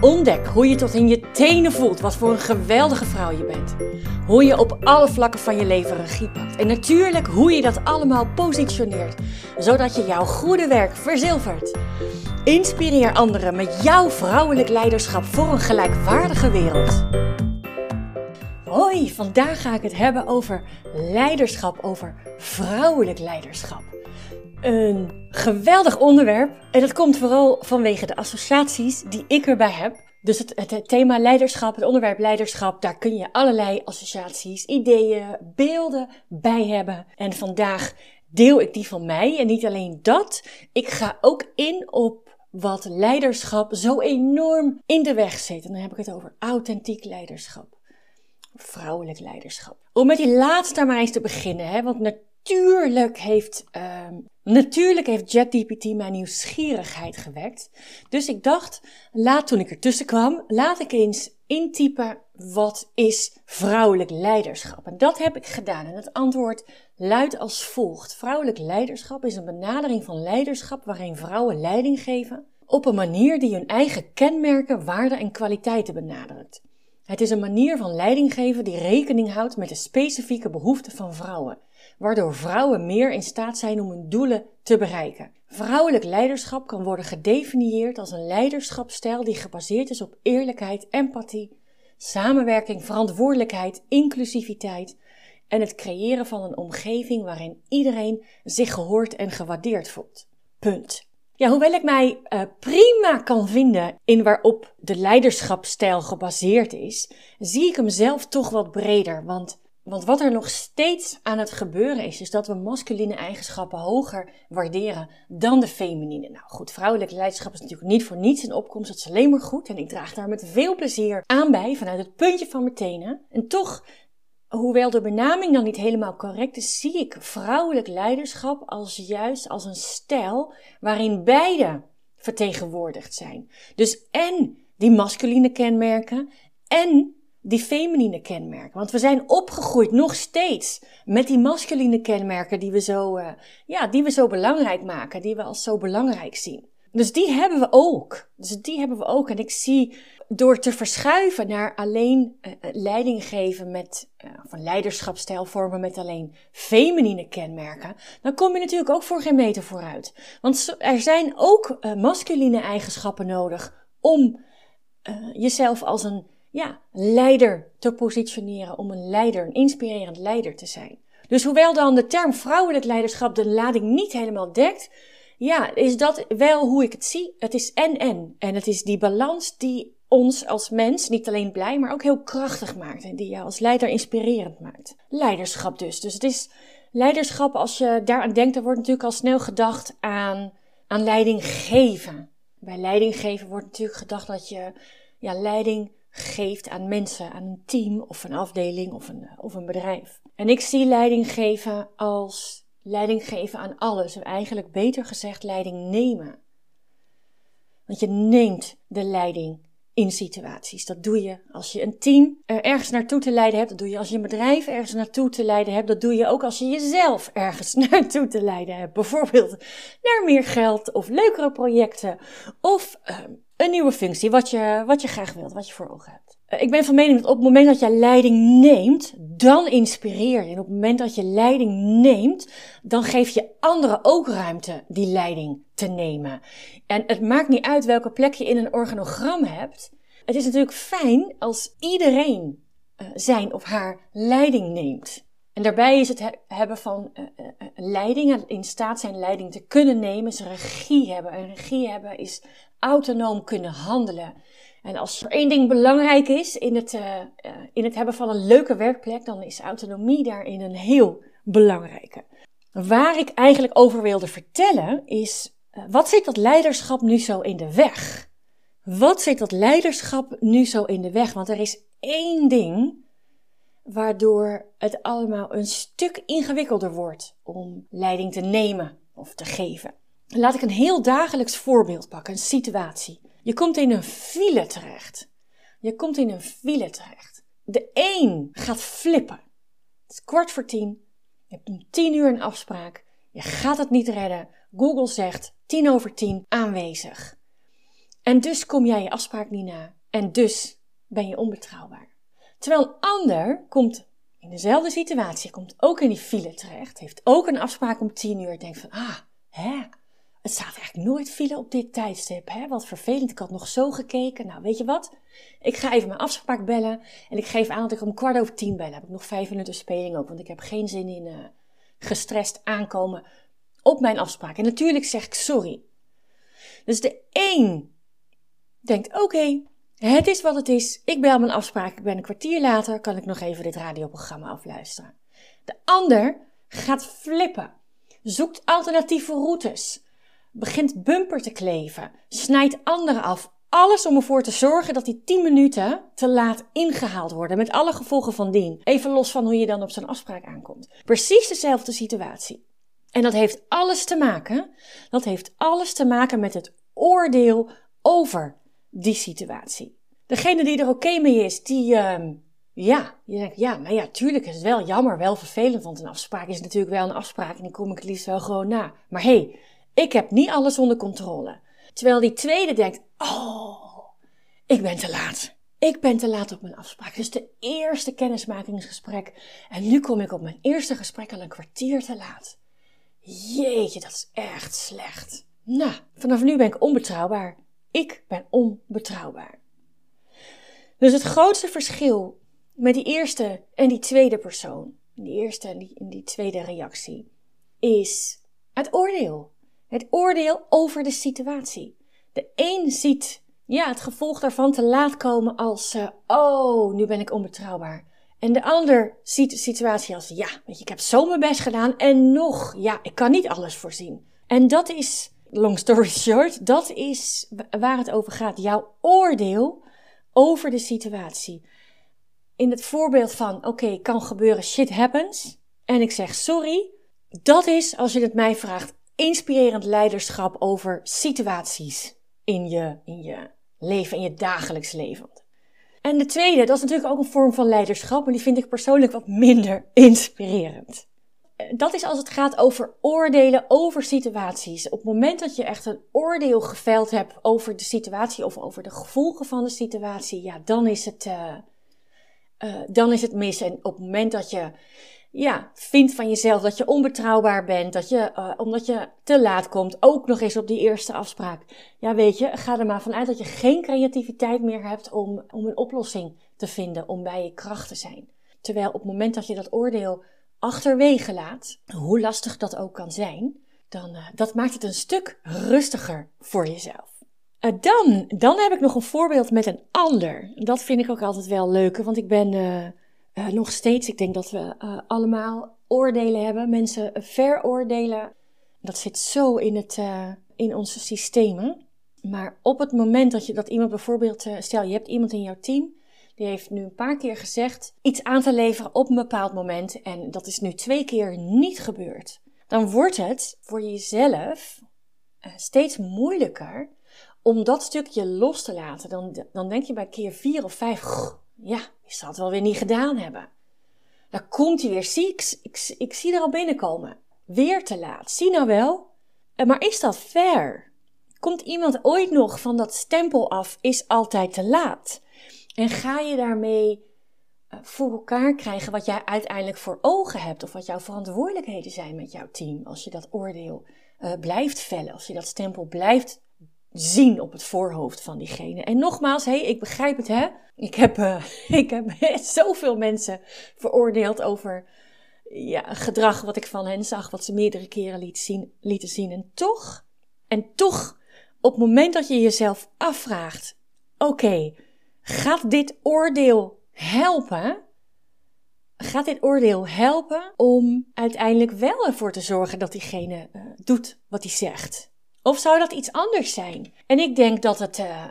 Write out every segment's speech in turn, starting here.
Ontdek hoe je tot in je tenen voelt wat voor een geweldige vrouw je bent. Hoe je op alle vlakken van je leven regie pakt. En natuurlijk hoe je dat allemaal positioneert, zodat je jouw goede werk verzilvert. Inspireer anderen met jouw vrouwelijk leiderschap voor een gelijkwaardige wereld. Hoi, vandaag ga ik het hebben over leiderschap, over vrouwelijk leiderschap. Een geweldig onderwerp en dat komt vooral vanwege de associaties die ik erbij heb. Dus het, thema leiderschap, het onderwerp leiderschap, daar kun je allerlei associaties, ideeën, beelden bij hebben. En vandaag deel ik die van mij en niet alleen dat, ik ga ook in op wat leiderschap zo enorm in de weg zit. En dan heb ik het over authentiek leiderschap vrouwelijk leiderschap. Om met die laatste maar eens te beginnen, hè, want natuurlijk heeft, uh, natuurlijk heeft ChatGPT mijn nieuwsgierigheid gewekt. Dus ik dacht, laat toen ik ertussen kwam, laat ik eens intypen wat is vrouwelijk leiderschap. En dat heb ik gedaan. En het antwoord luidt als volgt. Vrouwelijk leiderschap is een benadering van leiderschap waarin vrouwen leiding geven op een manier die hun eigen kenmerken, waarden en kwaliteiten benadrukt. Het is een manier van leiding geven die rekening houdt met de specifieke behoeften van vrouwen, waardoor vrouwen meer in staat zijn om hun doelen te bereiken. Vrouwelijk leiderschap kan worden gedefinieerd als een leiderschapstijl die gebaseerd is op eerlijkheid, empathie, samenwerking, verantwoordelijkheid, inclusiviteit en het creëren van een omgeving waarin iedereen zich gehoord en gewaardeerd voelt. Punt. Ja, hoewel ik mij uh, prima kan vinden in waarop de leiderschapstijl gebaseerd is, zie ik hem zelf toch wat breder. Want, want wat er nog steeds aan het gebeuren is, is dat we masculine eigenschappen hoger waarderen dan de feminine. Nou goed, vrouwelijk leiderschap is natuurlijk niet voor niets in opkomst, dat is alleen maar goed. En ik draag daar met veel plezier aan bij, vanuit het puntje van mijn tenen. En toch hoewel de benaming dan niet helemaal correct is, zie ik vrouwelijk leiderschap als juist als een stijl waarin beide vertegenwoordigd zijn. Dus en die masculine kenmerken en die feminine kenmerken. Want we zijn opgegroeid nog steeds met die masculine kenmerken die we zo, uh, ja, die we zo belangrijk maken, die we als zo belangrijk zien. Dus die hebben we ook. Dus die hebben we ook. En ik zie door te verschuiven naar alleen uh, leiding geven met, uh, of leiderschapstijl vormen met alleen feminine kenmerken, dan kom je natuurlijk ook voor geen meter vooruit. Want er zijn ook uh, masculine eigenschappen nodig om jezelf als een ja, leider te positioneren, om een leider, een inspirerend leider te zijn. Dus hoewel dan de term vrouwelijk leiderschap de lading niet helemaal dekt, ja, is dat wel hoe ik het zie. Het is en-en. En het is die balans die ons als mens niet alleen blij, maar ook heel krachtig maakt. En die je als leider inspirerend maakt. Leiderschap dus. Dus het is leiderschap, als je daaraan denkt, dan wordt natuurlijk al snel gedacht aan, aan leiding geven. Bij leiding geven wordt natuurlijk gedacht dat je ja, leiding geeft aan mensen, aan een team of een afdeling of een, of een bedrijf. En ik zie leiding geven als leiding geven aan alles. En eigenlijk beter gezegd leiding nemen. Want je neemt de leiding in situaties. Dat doe je als je een team ergens naartoe te leiden hebt. Dat doe je als je een bedrijf ergens naartoe te leiden hebt. Dat doe je ook als je jezelf ergens naartoe te leiden hebt. Bijvoorbeeld naar meer geld of leukere projecten. Of uh, een nieuwe functie, wat je, wat je graag wilt, wat je voor ogen hebt. Eh, ik ben van mening dat op het moment dat je leiding neemt, dan inspireer je. En op het moment dat je leiding neemt, dan geef je anderen ook ruimte die leiding te nemen. En het maakt niet uit welke plek je in een organogram hebt. Het is natuurlijk fijn als iedereen uh, zijn of haar leiding neemt. En daarbij is het he hebben van uh, uh, leiding, in staat zijn leiding te kunnen nemen, is regie hebben. En regie hebben is autonoom kunnen handelen. En als er één ding belangrijk is in het, uh, in het hebben van een leuke werkplek, dan is autonomie daarin een heel belangrijke. Waar ik eigenlijk over wilde vertellen is, uh, wat zit dat leiderschap nu zo in de weg? Wat zit dat leiderschap nu zo in de weg? Want er is één ding waardoor het allemaal een stuk ingewikkelder wordt om leiding te nemen of te geven. Laat ik een heel dagelijks voorbeeld pakken, een situatie. Je komt in een file terecht. Je komt in een file terecht. De een gaat flippen. Het is kwart voor tien. Je hebt om tien uur een afspraak. Je gaat het niet redden. Google zegt tien over tien aanwezig. En dus kom jij je afspraak niet na. En dus ben je onbetrouwbaar. Terwijl een ander komt in dezelfde situatie, komt ook in die file terecht, heeft ook een afspraak om tien uur, denkt van, ah, hè, het staat eigenlijk nooit file op dit tijdstip, hè, wat vervelend, ik had nog zo gekeken. Nou, weet je wat? Ik ga even mijn afspraak bellen en ik geef aan dat ik om kwart over tien bel. heb ik nog vijf minuten speling ook, want ik heb geen zin in uh, gestrest aankomen op mijn afspraak. En natuurlijk zeg ik sorry. Dus de een denkt, oké, het is wat het is. Ik bel mijn afspraak. Ik ben een kwartier later. Kan ik nog even dit radioprogramma afluisteren. De ander gaat flippen. Zoekt alternatieve routes. Begint bumper te kleven. Snijdt anderen af. Alles om ervoor te zorgen dat die 10 minuten te laat ingehaald worden. Met alle gevolgen van dien. Even los van hoe je dan op zo'n afspraak aankomt. Precies dezelfde situatie. En dat heeft alles te maken. Dat heeft alles te maken met het oordeel over die situatie. Degene die er oké mee is, die, uh, ja, je denkt, ja, maar ja, tuurlijk is het wel jammer, wel vervelend, want een afspraak is natuurlijk wel een afspraak en die kom ik het liefst wel gewoon na. Maar hé, hey, ik heb niet alles onder controle. Terwijl die tweede denkt, oh, ik ben te laat. Ik ben te laat op mijn afspraak. Dus de eerste kennismakingsgesprek. En nu kom ik op mijn eerste gesprek al een kwartier te laat. Jeetje, dat is echt slecht. Nou, vanaf nu ben ik onbetrouwbaar. Ik ben onbetrouwbaar. Dus het grootste verschil met die eerste en die tweede persoon, die eerste en die, die tweede reactie, is het oordeel. Het oordeel over de situatie. De een ziet ja, het gevolg daarvan te laat komen als, uh, oh, nu ben ik onbetrouwbaar. En de ander ziet de situatie als, ja, ik heb zo mijn best gedaan en nog, ja, ik kan niet alles voorzien. En dat is long story short, dat is waar het over gaat. Jouw oordeel over de situatie. In het voorbeeld van, oké, kan gebeuren, shit happens. En ik zeg sorry. Dat is, als je het mij vraagt, inspirerend leiderschap over situaties in je, in je leven, in je dagelijks leven. En de tweede, dat is natuurlijk ook een vorm van leiderschap, maar die vind ik persoonlijk wat minder inspirerend dat is als het gaat over oordelen over situaties. Op het moment dat je echt een oordeel geveld hebt over de situatie of over de gevolgen van de situatie, ja, dan is het, uh, uh, dan is het mis. En op het moment dat je ja, vindt van jezelf dat je onbetrouwbaar bent, dat je, uh, omdat je te laat komt, ook nog eens op die eerste afspraak. Ja, weet je, ga er maar vanuit dat je geen creativiteit meer hebt om, om een oplossing te vinden, om bij je kracht te zijn. Terwijl op het moment dat je dat oordeel achterwege laat, hoe lastig dat ook kan zijn, dan uh, dat maakt het een stuk rustiger voor jezelf. Uh, dan, dan heb ik nog een voorbeeld met een ander. Dat vind ik ook altijd wel leuk, want ik ben uh, nog steeds, ik denk dat we allemaal oordelen hebben, mensen veroordelen. Dat zit zo in, het, in onze systemen. Maar op het moment dat, je, dat iemand bijvoorbeeld, stel je hebt iemand in jouw team die heeft nu een paar keer gezegd iets aan te leveren op een bepaald moment. En dat is nu twee keer niet gebeurd. Dan wordt het voor jezelf steeds moeilijker om dat stukje los te laten. Dan, dan denk je bij keer vier of vijf, ja, je zal het wel weer niet gedaan hebben. Dan komt hij weer, zie ik, ik, zie er al binnenkomen. Weer te laat. Zie nou wel. Uh, maar is dat fair? Komt iemand ooit nog van dat stempel af, is altijd te laat? En ga je daarmee eh, voor elkaar krijgen wat jij uiteindelijk voor ogen hebt of wat jouw verantwoordelijkheden zijn met jouw team als je dat oordeel uh, blijft vellen, als je dat stempel blijft zien op het voorhoofd van diegene. En nogmaals, hey, ik begrijp het hè. Ik heb, uh, ik heb zoveel mensen veroordeeld over ja, gedrag wat ik van hen zag, wat ze meerdere keren liet zien, lieten zien. En toch, en toch, op het moment dat je jezelf afvraagt, oké, Gaat dit oordeel helpen? Gaat dit oordeel helpen om uiteindelijk wel ervoor te zorgen dat diegene uh, doet wat hij zegt? Of zou dat iets anders zijn? En ik denk dat het, uh,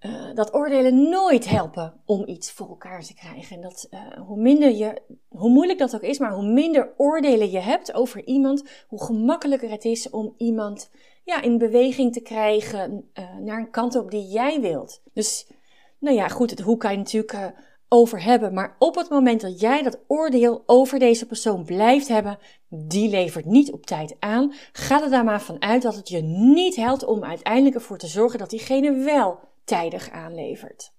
uh, dat oordelen nooit helpen om iets voor elkaar te krijgen. En dat uh, hoe minder je, hoe moeilijk dat ook is, maar hoe minder oordelen je hebt over iemand, hoe gemakkelijker het is om iemand ja, in beweging te krijgen naar een kant op die jij wilt. Dus, nou ja, goed, hoe kan je natuurlijk over hebben. Maar op het moment dat jij dat oordeel over deze persoon blijft hebben, die levert niet op tijd aan. Ga er daar maar van uit dat het je niet helpt om uiteindelijk ervoor te zorgen dat diegene wel tijdig aanlevert.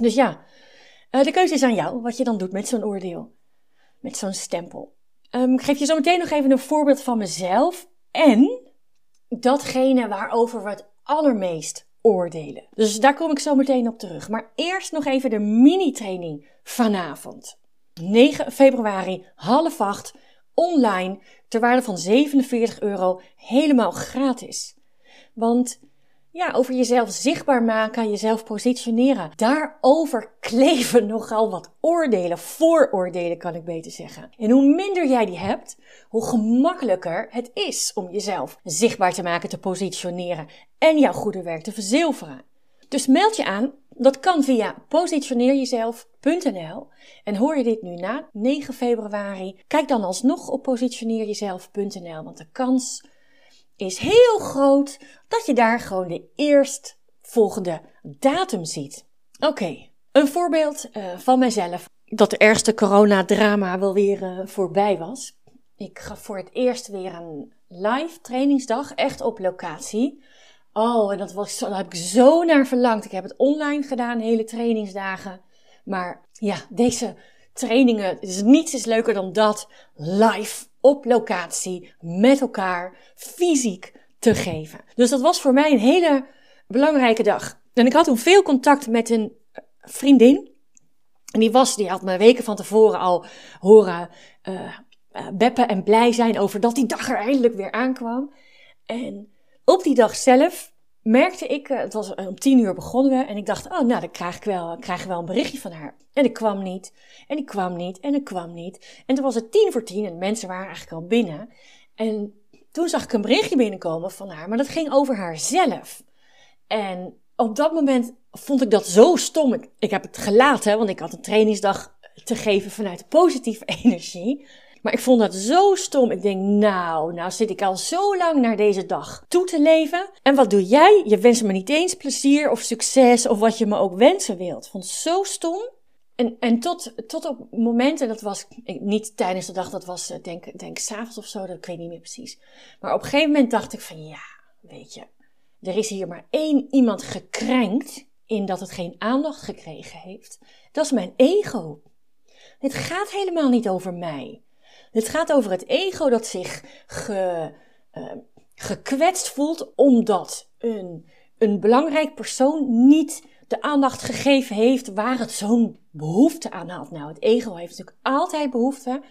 Dus ja, eh, de keuze is aan jou wat je dan doet met zo'n oordeel, met zo'n stempel. Um, ik geef je zo meteen nog even een voorbeeld van mezelf en datgene waarover we het allermeest oordelen. Dus daar kom ik zo meteen op terug. Maar eerst nog even de mini-training vanavond. 9 februari, half acht, online, ter waarde van 47 euro, helemaal gratis. Want ja, over jezelf zichtbaar maken, jezelf positioneren. Daarover kleven nogal wat oordelen, vooroordelen kan ik beter zeggen. En hoe minder jij die hebt, hoe gemakkelijker het is om jezelf zichtbaar te maken, te positioneren en jouw goede werk te verzilveren. Dus meld je aan. Dat kan via positioneerjezelf.nl. En hoor je dit nu na 9 februari? Kijk dan alsnog op positioneerjezelf.nl, want de kans is heel groot dat je daar gewoon de eerstvolgende datum ziet. Oké, een voorbeeld uh, van mijzelf. Dat de ergste coronadrama wel weer uh, voorbij was. Ik gaf voor het eerst weer een live trainingsdag, echt op locatie. Oh, en dat was, daar heb ik zo naar verlangd. Ik heb het online gedaan, hele trainingsdagen. Maar ja, deze trainingen, is niets is leuker dan dat. Live, op locatie, met elkaar, fysiek te geven. Dus dat was voor mij een hele belangrijke dag. En ik had toen veel contact met een vriendin. En die was, die had me weken van tevoren al horen uh, beppen en blij zijn over dat die dag er eindelijk weer aankwam. En op die dag zelf merkte ik, uh, het was om tien uur begonnen we, en ik dacht, oh nou, dan krijg ik wel, krijg ik wel een berichtje van haar. En ik kwam niet, en ik kwam niet, en ik kwam niet. En toen was het tien voor tien en mensen waren eigenlijk al binnen. En toen zag ik een berichtje binnenkomen van haar, maar dat ging over haarzelf. En op dat moment vond ik dat zo stom. Ik heb het gelaten, want ik had een trainingsdag te geven vanuit positieve energie. Maar ik vond dat zo stom. Ik denk, nou, nou zit ik al zo lang naar deze dag toe te leven. En wat doe jij? Je wenst me niet eens plezier of succes of wat je me ook wensen wilt. Ik vond het zo stom. En, en tot, tot op momenten, dat was niet tijdens de dag, dat was eh, denk, denk s'avonds of zo, dat ik weet niet meer precies. Maar op een gegeven moment dacht ik van ja, weet je, er is hier maar één iemand gekrenkt in dat het geen aandacht gekregen heeft. Dat is mijn ego. Dit gaat helemaal niet over mij. Dit gaat over het ego dat zich ge, uh, gekwetst voelt omdat een, een belangrijk persoon niet de aandacht gegeven heeft waar het zo'n behoefte aan had. Nou, het ego heeft natuurlijk altijd behoefte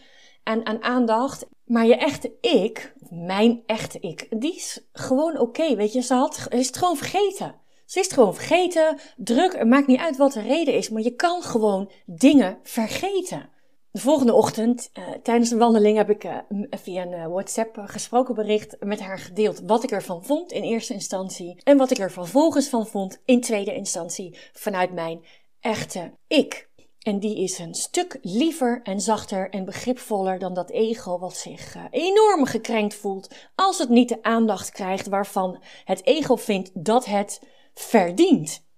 aan, aan aandacht. Maar je echte ik, mijn echte ik, die is gewoon oké. weet je, ze had, is het gewoon vergeten. Ze is het gewoon vergeten, druk, het maakt niet uit wat de reden is, maar je kan gewoon dingen vergeten. De volgende ochtend, uh, tijdens een wandeling, heb ik uh, via een uh, WhatsApp gesproken bericht met haar gedeeld wat ik ervan vond in eerste instantie en wat ik er vervolgens van vond in tweede instantie vanuit mijn echte ik. En die is een stuk liever en zachter en begripvoller dan dat ego wat zich enorm gekrenkt voelt als het niet de aandacht krijgt waarvan het ego vindt dat het verdient.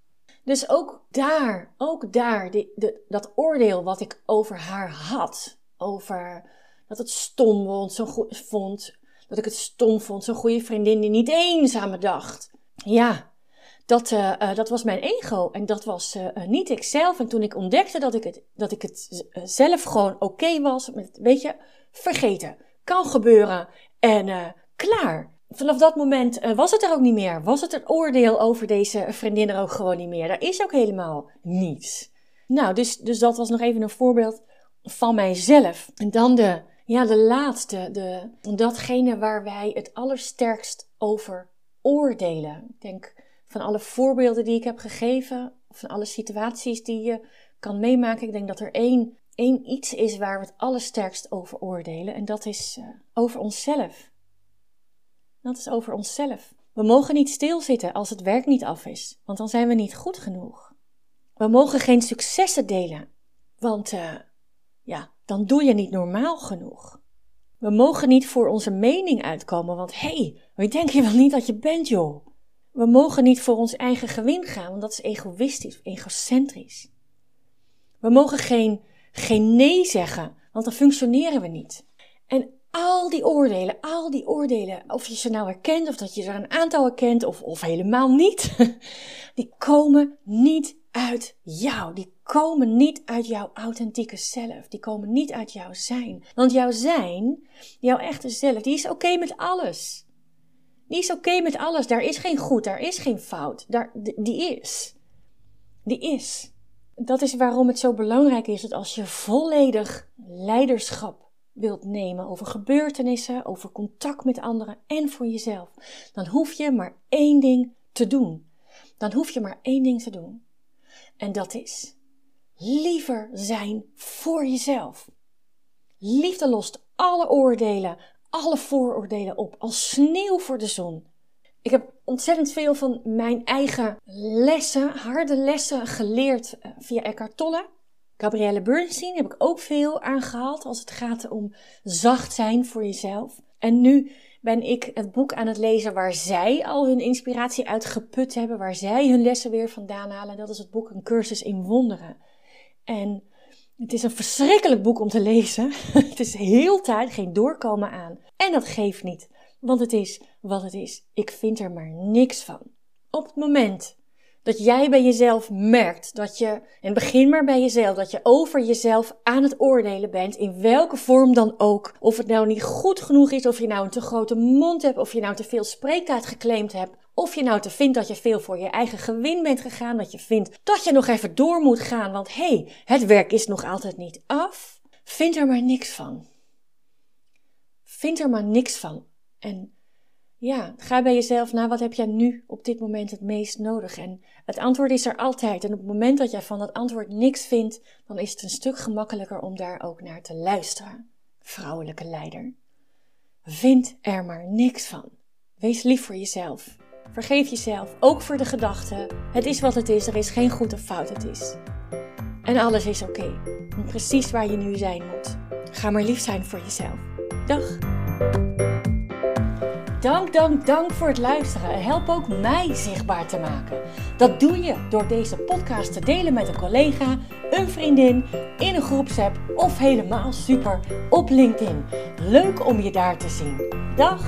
Dus ook daar, ook daar, die, dat oordeel wat ik over haar had, over dat het stom vond, zo goed, vond, dat ik het stom vond, zo'n goede vriendin die niet eens aan me dacht. Ja, dat, uh, uh, dat was mijn ego en dat was uh, niet ikzelf. En toen ik ontdekte dat ik het, dat ik het zelf gewoon oké was, met, weet je, vergeten. Kan gebeuren en klaar vanaf dat moment uh, was het er ook niet meer. Was het een oordeel over deze vriendin er ook gewoon niet meer. Daar is ook helemaal niets. Nou, dus, dus dat was nog even een voorbeeld van mijzelf. En dan de, ja, de laatste, de, datgene waar wij het allersterkst over oordelen. Ik denk van alle voorbeelden die ik heb gegeven, van alle situaties die je kan meemaken, ik denk dat er één, één iets is waar we het allersterkst over oordelen. En dat is uh, over onszelf. Dat is over onszelf. We mogen niet stilzitten als het werk niet af is, want dan zijn we niet goed genoeg. We mogen geen successen delen, want uh, ja, dan doe je niet normaal genoeg. We mogen niet voor onze mening uitkomen, want hé, hey, wie denk je wel niet dat je bent, joh? We mogen niet voor ons eigen gewin gaan, want dat is egoïstisch, egocentrisch. We mogen geen, geen nee zeggen, want dan functioneren we niet. Al die oordelen, al die oordelen, of je ze nou herkent, of dat je er een aantal herkent, of, of helemaal niet, die komen niet uit jou. Die komen niet uit jouw authentieke zelf. Die komen niet uit jouw zijn. Want jouw zijn, jouw echte zelf, die is oké met alles. Die is oké met alles. Daar is geen goed, daar is geen fout. Daar, die is. Die is. Dat is waarom het zo belangrijk is dat als je volledig leiderschap wilt nemen over gebeurtenissen, over contact met anderen en voor jezelf, dan hoef je maar één ding te doen. Dan hoef je maar één ding te doen. En dat is liever zijn voor jezelf. Liefde lost alle oordelen, alle vooroordelen op, als sneeuw voor de zon. Ik heb ontzettend veel van mijn eigen lessen, harde lessen geleerd eh, via Eckhart Tolle. Gabrielle Bernstein heb ik ook veel aangehaald als het gaat om zacht zijn voor jezelf. En nu ben ik het boek aan het lezen waar zij al hun inspiratie uit geput hebben, waar zij hun lessen weer vandaan halen. Dat is het boek Een cursus in wonderen. En het is een verschrikkelijk boek om te lezen. het is heel tijd geen doorkomen aan. En dat geeft niet, want het is wat het is. Ik vind er maar niks van. Op het moment dat jij bij jezelf merkt dat je, en begin maar bij jezelf, dat je over jezelf aan het oordelen bent, in welke vorm dan ook. Of het nou niet goed genoeg is, of je nou een te grote mond hebt, of je nou te veel spreektijd geclaimd hebt, of je nou te vindt dat je veel voor je eigen gewin bent gegaan, dat je vindt dat je nog even door moet gaan, want hé, hey, het werk is nog altijd niet af. Vind er maar niks van. Vind er maar niks van. En ja, ga bij jezelf na, wat heb jij nu op dit moment het meest nodig? En het antwoord is er altijd. En op het moment dat jij van dat antwoord niks vindt, dan is het een stuk gemakkelijker om daar ook naar te luisteren. Vrouwelijke leider. Vind er maar niks van. Wees lief voor jezelf. Vergeef jezelf, ook voor de gedachten. Het is wat het is, er is geen goed of fout het is. En alles is oké. Precies waar je nu zijn moet. Ga maar lief zijn voor jezelf. Dag! Dank, dank, dank voor het luisteren en help ook mij zichtbaar te maken. Dat doe je door deze podcast te delen met een collega, een vriendin, in een groepsapp of helemaal super op LinkedIn. Leuk om je daar te zien. Dag!